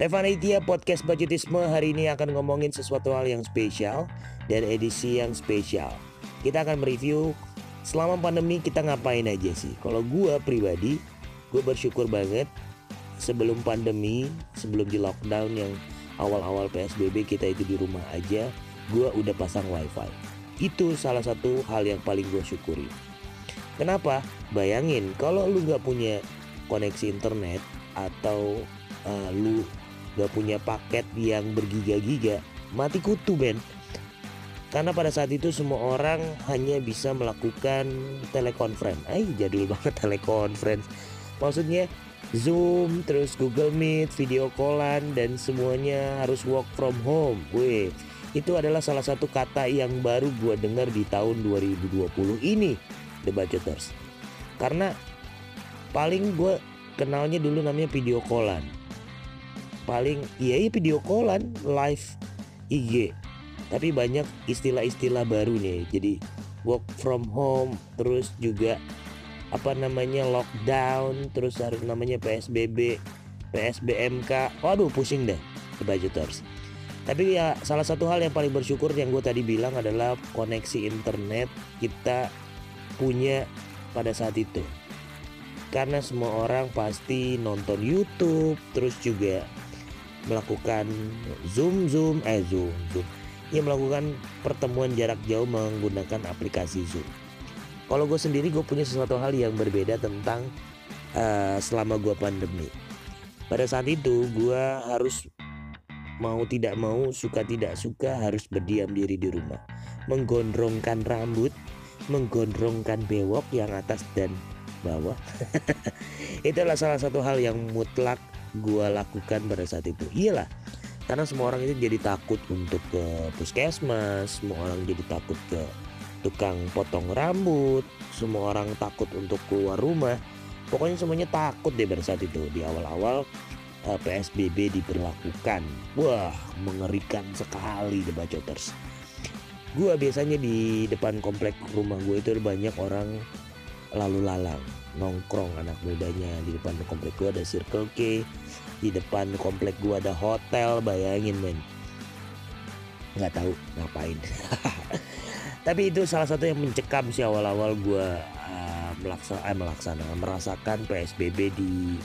Revanitia Podcast Budgetisme hari ini akan ngomongin sesuatu hal yang spesial dan edisi yang spesial. Kita akan mereview selama pandemi kita ngapain aja sih. Kalau gue pribadi, gue bersyukur banget sebelum pandemi, sebelum di lockdown yang awal-awal PSBB kita itu di rumah aja, gue udah pasang wifi. Itu salah satu hal yang paling gue syukuri. Kenapa? Bayangin kalau lu gak punya koneksi internet atau uh, lu gak punya paket yang bergiga-giga, mati kutu Ben. Karena pada saat itu semua orang hanya bisa melakukan telekonferensi. Ay, jadul banget telekonferensi. Maksudnya Zoom, terus Google Meet, video callan dan semuanya harus work from home. Wih, itu adalah salah satu kata yang baru gue dengar di tahun 2020 ini, The Budgeters. Karena paling gue kenalnya dulu namanya video callan paling iya iya video callan live IG tapi banyak istilah-istilah baru nih jadi work from home terus juga apa namanya lockdown terus harus namanya PSBB PSBMK waduh pusing deh the budgeters tapi ya salah satu hal yang paling bersyukur yang gue tadi bilang adalah koneksi internet kita punya pada saat itu. Karena semua orang pasti nonton YouTube terus juga melakukan zoom zoom eh zoom zoom. Ia melakukan pertemuan jarak jauh menggunakan aplikasi zoom. Kalau gue sendiri gue punya sesuatu hal yang berbeda tentang uh, selama gue pandemi. Pada saat itu gue harus mau tidak mau suka tidak suka harus berdiam diri di rumah. Menggondrongkan rambut menggondrongkan bewok yang atas dan bawah. Itulah salah satu hal yang mutlak gue lakukan pada saat itu. Iyalah karena semua orang itu jadi takut untuk ke puskesmas semua orang jadi takut ke tukang potong rambut semua orang takut untuk keluar rumah. Pokoknya semuanya takut deh pada saat itu. Di awal-awal eh, PSBB diberlakukan. Wah mengerikan sekali the bacoters gue biasanya di depan komplek rumah gue itu banyak orang lalu lalang nongkrong anak mudanya. Di depan komplek gua ada Circle K. Di depan komplek gua ada hotel bayangin men. Nggak tahu ngapain. Tapi itu salah satu yang mencekam sih awal-awal gua uh, melaksana, eh, melaksana merasakan PSBB di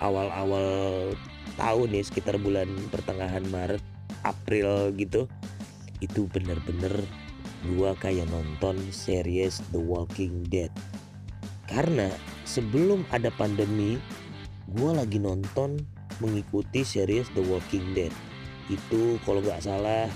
awal-awal tahun nih sekitar bulan pertengahan Maret April gitu. Itu bener-bener gua kayak nonton series The Walking Dead karena sebelum ada pandemi, gue lagi nonton mengikuti series The Walking Dead. Itu kalau nggak salah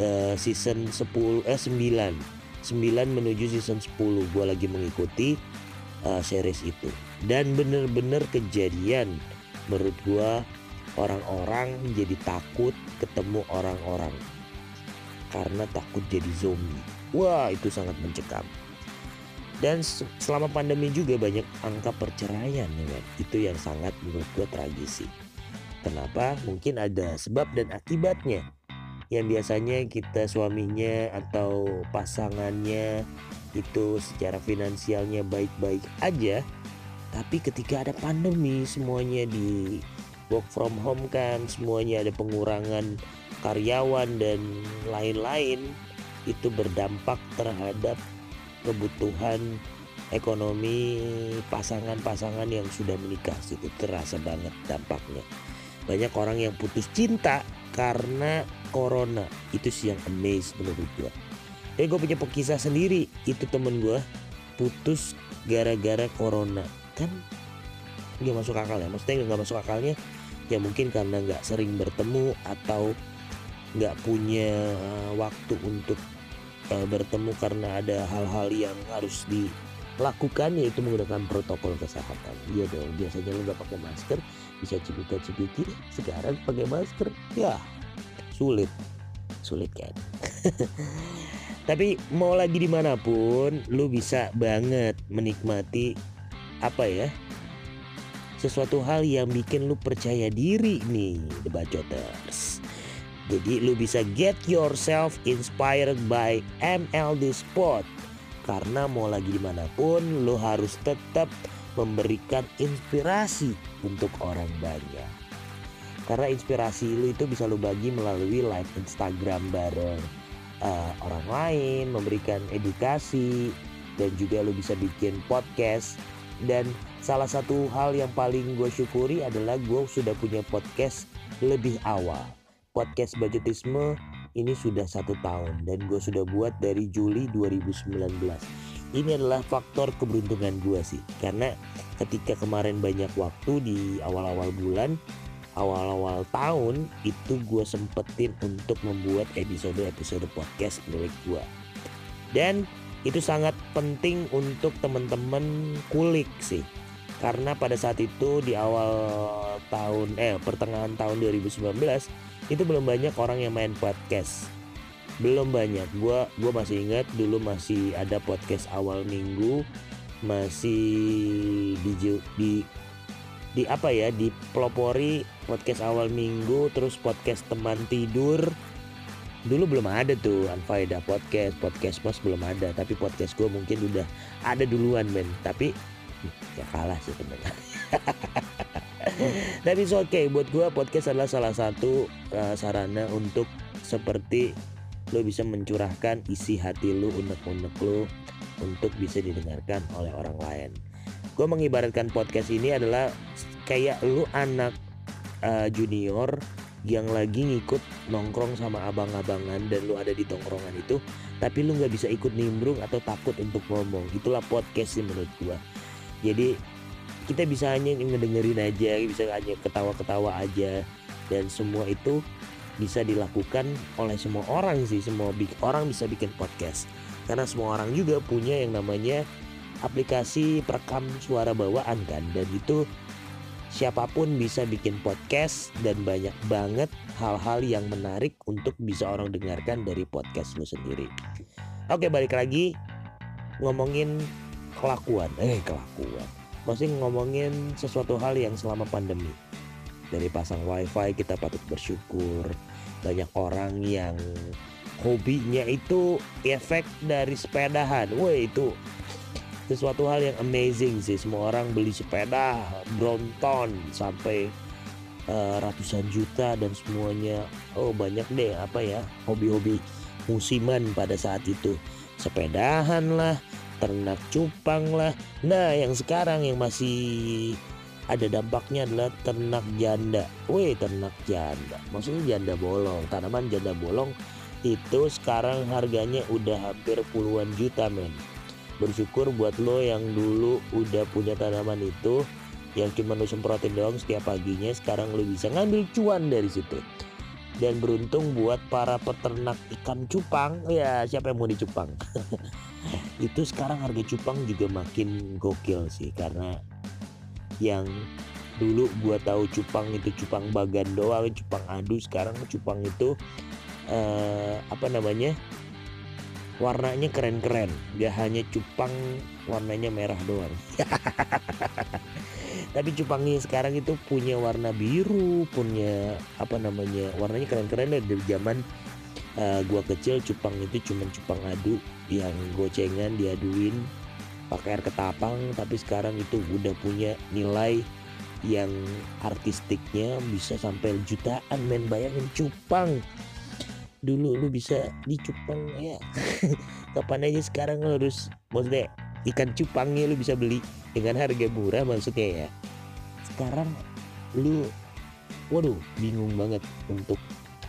uh, season 10 eh 9. 9 menuju season 10 gue lagi mengikuti uh, series itu. Dan bener-bener kejadian menurut gue orang-orang jadi takut ketemu orang-orang karena takut jadi zombie. Wah, itu sangat mencekam. Dan selama pandemi juga banyak angka perceraian ya kan? Itu yang sangat menurut gue tragisi. Kenapa? Mungkin ada sebab dan akibatnya. Yang biasanya kita suaminya atau pasangannya itu secara finansialnya baik-baik aja. Tapi ketika ada pandemi semuanya di work from home kan, semuanya ada pengurangan karyawan dan lain-lain itu berdampak terhadap kebutuhan ekonomi pasangan-pasangan yang sudah menikah itu terasa banget dampaknya. Banyak orang yang putus cinta karena corona. Itu sih yang amazed menurut gue eh gue punya pekisah sendiri. Itu temen gue putus gara-gara corona. Kan nggak masuk akal ya? Maksudnya nggak masuk akalnya ya mungkin karena nggak sering bertemu atau nggak punya eh, waktu untuk uh, bertemu karena ada hal-hal yang harus dilakukan yaitu menggunakan protokol kesehatan. Iya dong, biasanya lu gak pakai masker bisa cipika-cipiki, sekarang pakai masker, ya sulit, sulit kan. Tapi mau lagi di mana pun, lu bisa banget menikmati apa ya sesuatu hal yang bikin lu percaya diri nih, the bacoters. Jadi lu bisa get yourself inspired by MLD Spot. Karena mau lagi di mana pun lu harus tetap memberikan inspirasi untuk orang banyak. karena inspirasi lu itu bisa lu bagi melalui live Instagram bareng uh, orang lain memberikan edukasi dan juga lu bisa bikin podcast dan salah satu hal yang paling gue syukuri adalah gue sudah punya podcast lebih awal podcast budgetisme ini sudah satu tahun dan gue sudah buat dari Juli 2019 ini adalah faktor keberuntungan gue sih karena ketika kemarin banyak waktu di awal-awal bulan awal-awal tahun itu gue sempetin untuk membuat episode-episode podcast milik gue dan itu sangat penting untuk teman-teman kulik sih karena pada saat itu di awal tahun eh pertengahan tahun 2019 itu belum banyak orang yang main podcast. Belum banyak. Gua gua masih ingat dulu masih ada podcast awal minggu masih di di di apa ya di pelopori podcast awal minggu terus podcast teman tidur. Dulu belum ada tuh Anfaida podcast podcast mas belum ada tapi podcast gue mungkin udah ada duluan men. Tapi ya kalah sih sebenarnya. Tapi oke okay. buat gue podcast adalah salah satu uh, sarana untuk seperti lo bisa mencurahkan isi hati lo unek-unek lo untuk bisa didengarkan oleh orang lain. Gue mengibaratkan podcast ini adalah kayak lo anak uh, junior yang lagi ngikut nongkrong sama abang-abangan dan lu ada di tongkrongan itu tapi lu nggak bisa ikut nimbrung atau takut untuk ngomong. Itulah podcast sih menurut gua jadi kita bisa hanya ngedengerin aja bisa hanya ketawa-ketawa aja. Dan semua itu bisa dilakukan oleh semua orang sih. Semua orang bisa bikin podcast. Karena semua orang juga punya yang namanya aplikasi perekam suara bawaan kan. Dan itu siapa pun bisa bikin podcast dan banyak banget hal-hal yang menarik untuk bisa orang dengarkan dari podcast lu sendiri. Oke balik lagi. Ngomongin kelakuan, eh kelakuan. Maksudnya ngomongin sesuatu hal yang selama pandemi. Dari pasang wifi kita patut bersyukur, banyak orang yang hobinya itu efek dari sepedahan. Wah itu sesuatu hal yang amazing sih. Semua orang beli sepeda Brompton sampai uh, ratusan juta dan semuanya. Oh banyak deh apa ya hobi-hobi musiman pada saat itu. Sepedahan lah, ternak cupang lah. Nah yang sekarang yang masih ada dampaknya adalah ternak janda. Wih, ternak janda. Maksudnya janda bolong. Tanaman janda bolong itu sekarang harganya udah hampir puluhan juta men. Bersyukur buat lo yang dulu udah punya tanaman itu yang cuma lo semprotin doang setiap paginya sekarang lo bisa ngambil cuan dari situ dan beruntung buat para peternak ikan cupang. Ya siapa yang mau dicupang itu sekarang harga cupang juga makin gokil sih karena yang dulu gua tahu cupang itu cupang bagan doang cupang adu sekarang cupang itu eh, apa namanya warnanya keren-keren. Gak hanya cupang warnanya merah doang tapi cupangnya sekarang itu punya warna biru punya apa namanya warnanya keren-keren dari zaman uh, gua kecil cupang itu cuma cupang adu yang gocengan diaduin pakai air ketapang. Tapi sekarang itu udah punya nilai yang artistiknya bisa sampai jutaan men. Bayangin cupang dulu lu bisa dicupang ya. Kapan aja sekarang lu harus maksudnya ikan cupangnya lu bisa beli dengan harga murah maksudnya ya. Sekarang lu waduh bingung banget untuk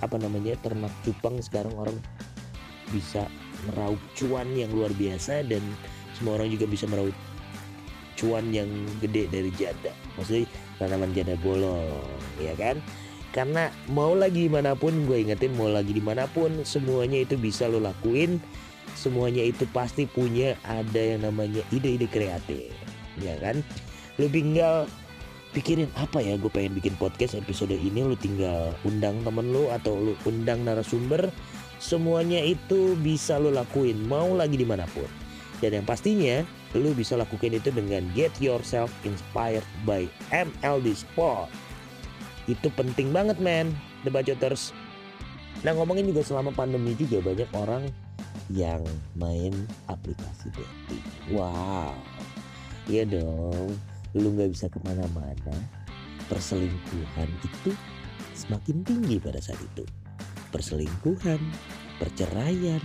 apa namanya ternak cupang sekarang orang bisa meraup cuan yang luar biasa dan semua orang juga bisa meraup cuan yang gede dari janda. Maksudnya tanaman janda bolong ya kan? Karena mau lagi di mana pun gue ingetin mau lagi di mana pun semuanya itu bisa lo lakuin semuanya itu pasti punya ada yang namanya ide-ide kreatif. Ya kan? Lo tinggal pikirin apa ya gue pengen bikin podcast episode ini? Lo tinggal undang temen lo atau lo undang narasumber. Semuanya itu bisa lo lakuin mau lagi di mana pun. Dan yang pastinya lu bisa lakukan itu dengan get yourself inspired by MLD Sport. Itu penting banget men, The Bacoters. Nah ngomongin juga selama pandemi juga banyak orang yang main aplikasi dating. Wow, iya dong, lu nggak bisa ke mana-mana. Perselingkuhan itu semakin tinggi pada saat itu. Perselingkuhan, perceraian,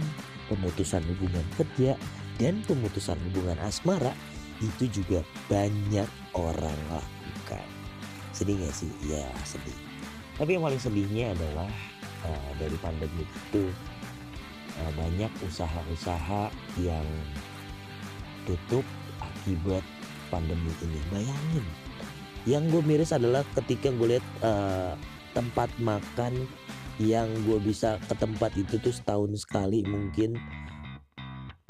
pemutusan hubungan kerja, dan pemutusan hubungan asmara itu juga banyak orang lakukan. Sedih gak sih? Ya sedih. Tapi yang paling sedihnya adalah uh, dari pandemi itu banyak usaha-usaha yang tutup akibat pandemi ini. Bayangin, yang gue miris adalah ketika gue lihat uh, tempat makan yang gue bisa ke tempat itu tuh setahun sekali mungkin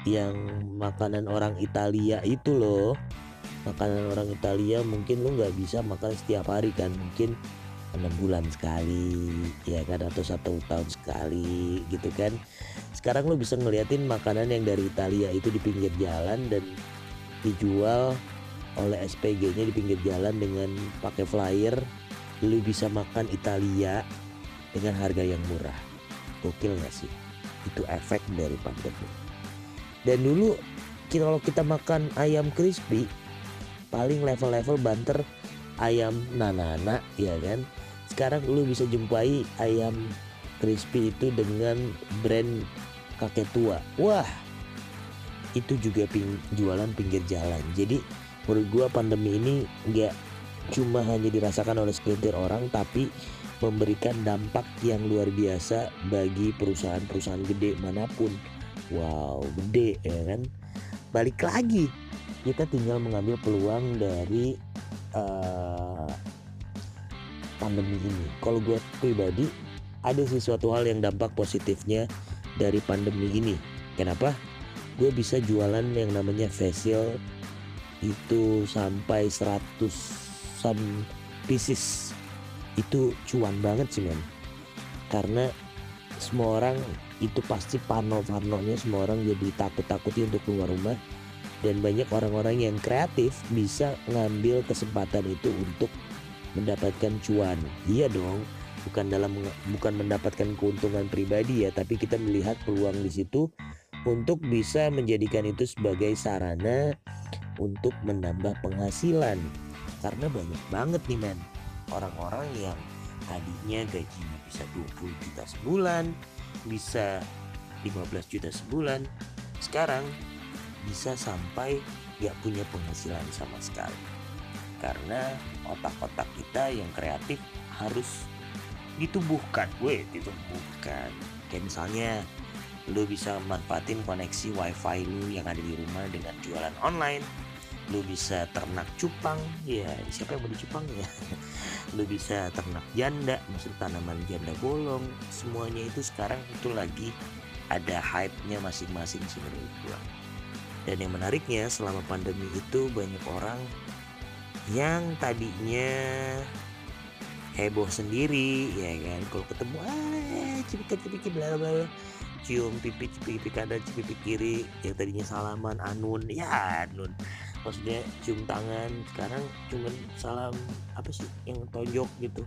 yang makanan orang Italia itu loh makanan orang Italia mungkin lu nggak bisa makan setiap hari kan mungkin enam bulan sekali ya kan atau satu tahun sekali gitu kan. Sekarang lu bisa ngeliatin makanan yang dari Italia itu di pinggir jalan dan dijual oleh SPG-nya di pinggir jalan dengan pakai flyer lu bisa makan Italia dengan harga yang murah. Gokil gak sih? Itu efek dari pandemi dan dulu kalau kita makan ayam crispy paling level-level banter ayam nanana ya kan? Sekarang lu bisa jumpai ayam crispy itu dengan brand kakek tua. Wah itu juga ping, jualan pinggir jalan. Jadi menurut gua pandemi ini nggak cuma hanya dirasakan oleh segelintir orang tapi memberikan dampak yang luar biasa bagi perusahaan-perusahaan gede mana pun. Wow gede ya kan? Balik lagi kita tinggal mengambil peluang dari uh, pandemi ini. Kalau gue pribadi ada sesuatu hal yang dampak positifnya dari pandemi ini. Kenapa? Gue bisa jualan yang namanya facial itu sampai 100 some pieces itu cuan banget sih men karena semua orang itu pasti pano-panonya semua orang jadi takut-takutnya untuk keluar rumah dan banyak orang-orang yang kreatif bisa ngambil kesempatan itu untuk mendapatkan cuan. Iya dong, bukan dalam bukan mendapatkan keuntungan pribadi ya, tapi kita melihat peluang di situ untuk bisa menjadikan itu sebagai sarana untuk menambah penghasilan. Karena banyak banget nih men orang-orang yang tadinya gajinya bisa 20 juta sebulan, bisa 15 juta sebulan. Sekarang bisa sampai gak punya penghasilan sama sekali. Karena otak-otak kita yang kreatif harus ditumbuhkan, gue ditumbuhkan. Kayak misalnya lu bisa manfaatin koneksi wifi lu yang ada di rumah dengan jualan online. Lu bisa ternak cupang. Ya siapa yang mau cupang ya? Lu bisa ternak janda maksud tanaman janda bolong. Semuanya itu sekarang itu lagi ada hype-nya masing-masing gua dan yang menariknya selama pandemi itu banyak orang yang tadinya heboh sendiri ya kan? Kalau ketemu ah cipika cipiki bla bla. Cium pipi pipi kanan pipi kiri. Yang tadinya salaman anun. Ya anun. Maksudnya cium tangan. Sekarang cuman salam apa sih yang tonjok gitu.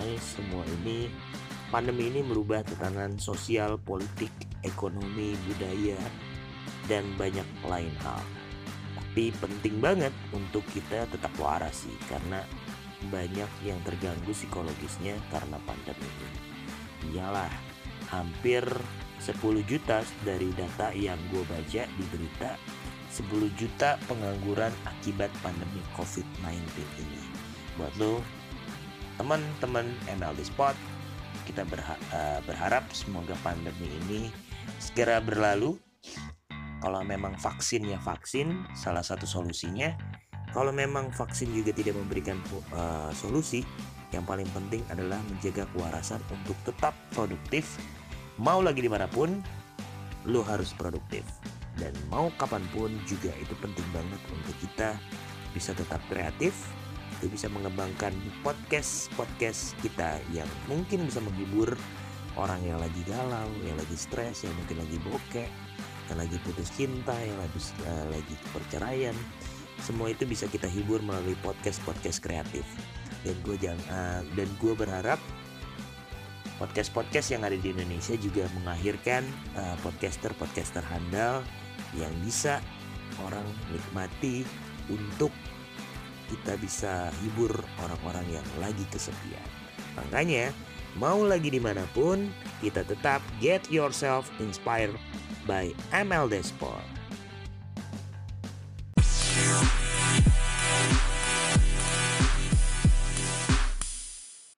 Nah semua ini pandemi ini merubah tatanan sosial politik ekonomi budaya dan banyak lain hal. Tapi penting banget untuk kita tetap waras sih karena banyak yang terganggu psikologisnya karena pandemi ini. Iyalah, hampir 10 juta dari data yang gue baca di berita 10 juta pengangguran akibat pandemi COVID-19 ini. Buat lo, teman-teman MLD Spot, kita eh, berharap semoga pandemi ini segera berlalu kalau memang vaksin ya vaksin salah satu solusinya. Kalau memang vaksin juga tidak memberikan uh, solusi, yang paling penting adalah menjaga kewarasan untuk tetap produktif. Mau lagi di mana pun, lo harus produktif. Dan mau kapan pun juga itu penting banget untuk kita bisa tetap kreatif, itu bisa mengembangkan podcast-podcast kita yang mungkin bisa menghibur orang yang lagi galau, yang lagi stres, yang mungkin lagi bokeh, yang lagi putus cinta, yang lagi uh, lagi perceraian, semua itu bisa kita hibur melalui podcast podcast kreatif. Dan gue jangan uh, dan gue berharap podcast podcast yang ada di Indonesia juga mengakhirkan uh, podcaster podcaster handal yang bisa orang nikmati untuk kita bisa hibur orang-orang yang lagi kesepian. Makanya, mau lagi di mana pun, kita tetap get yourself inspired by MLD Sport.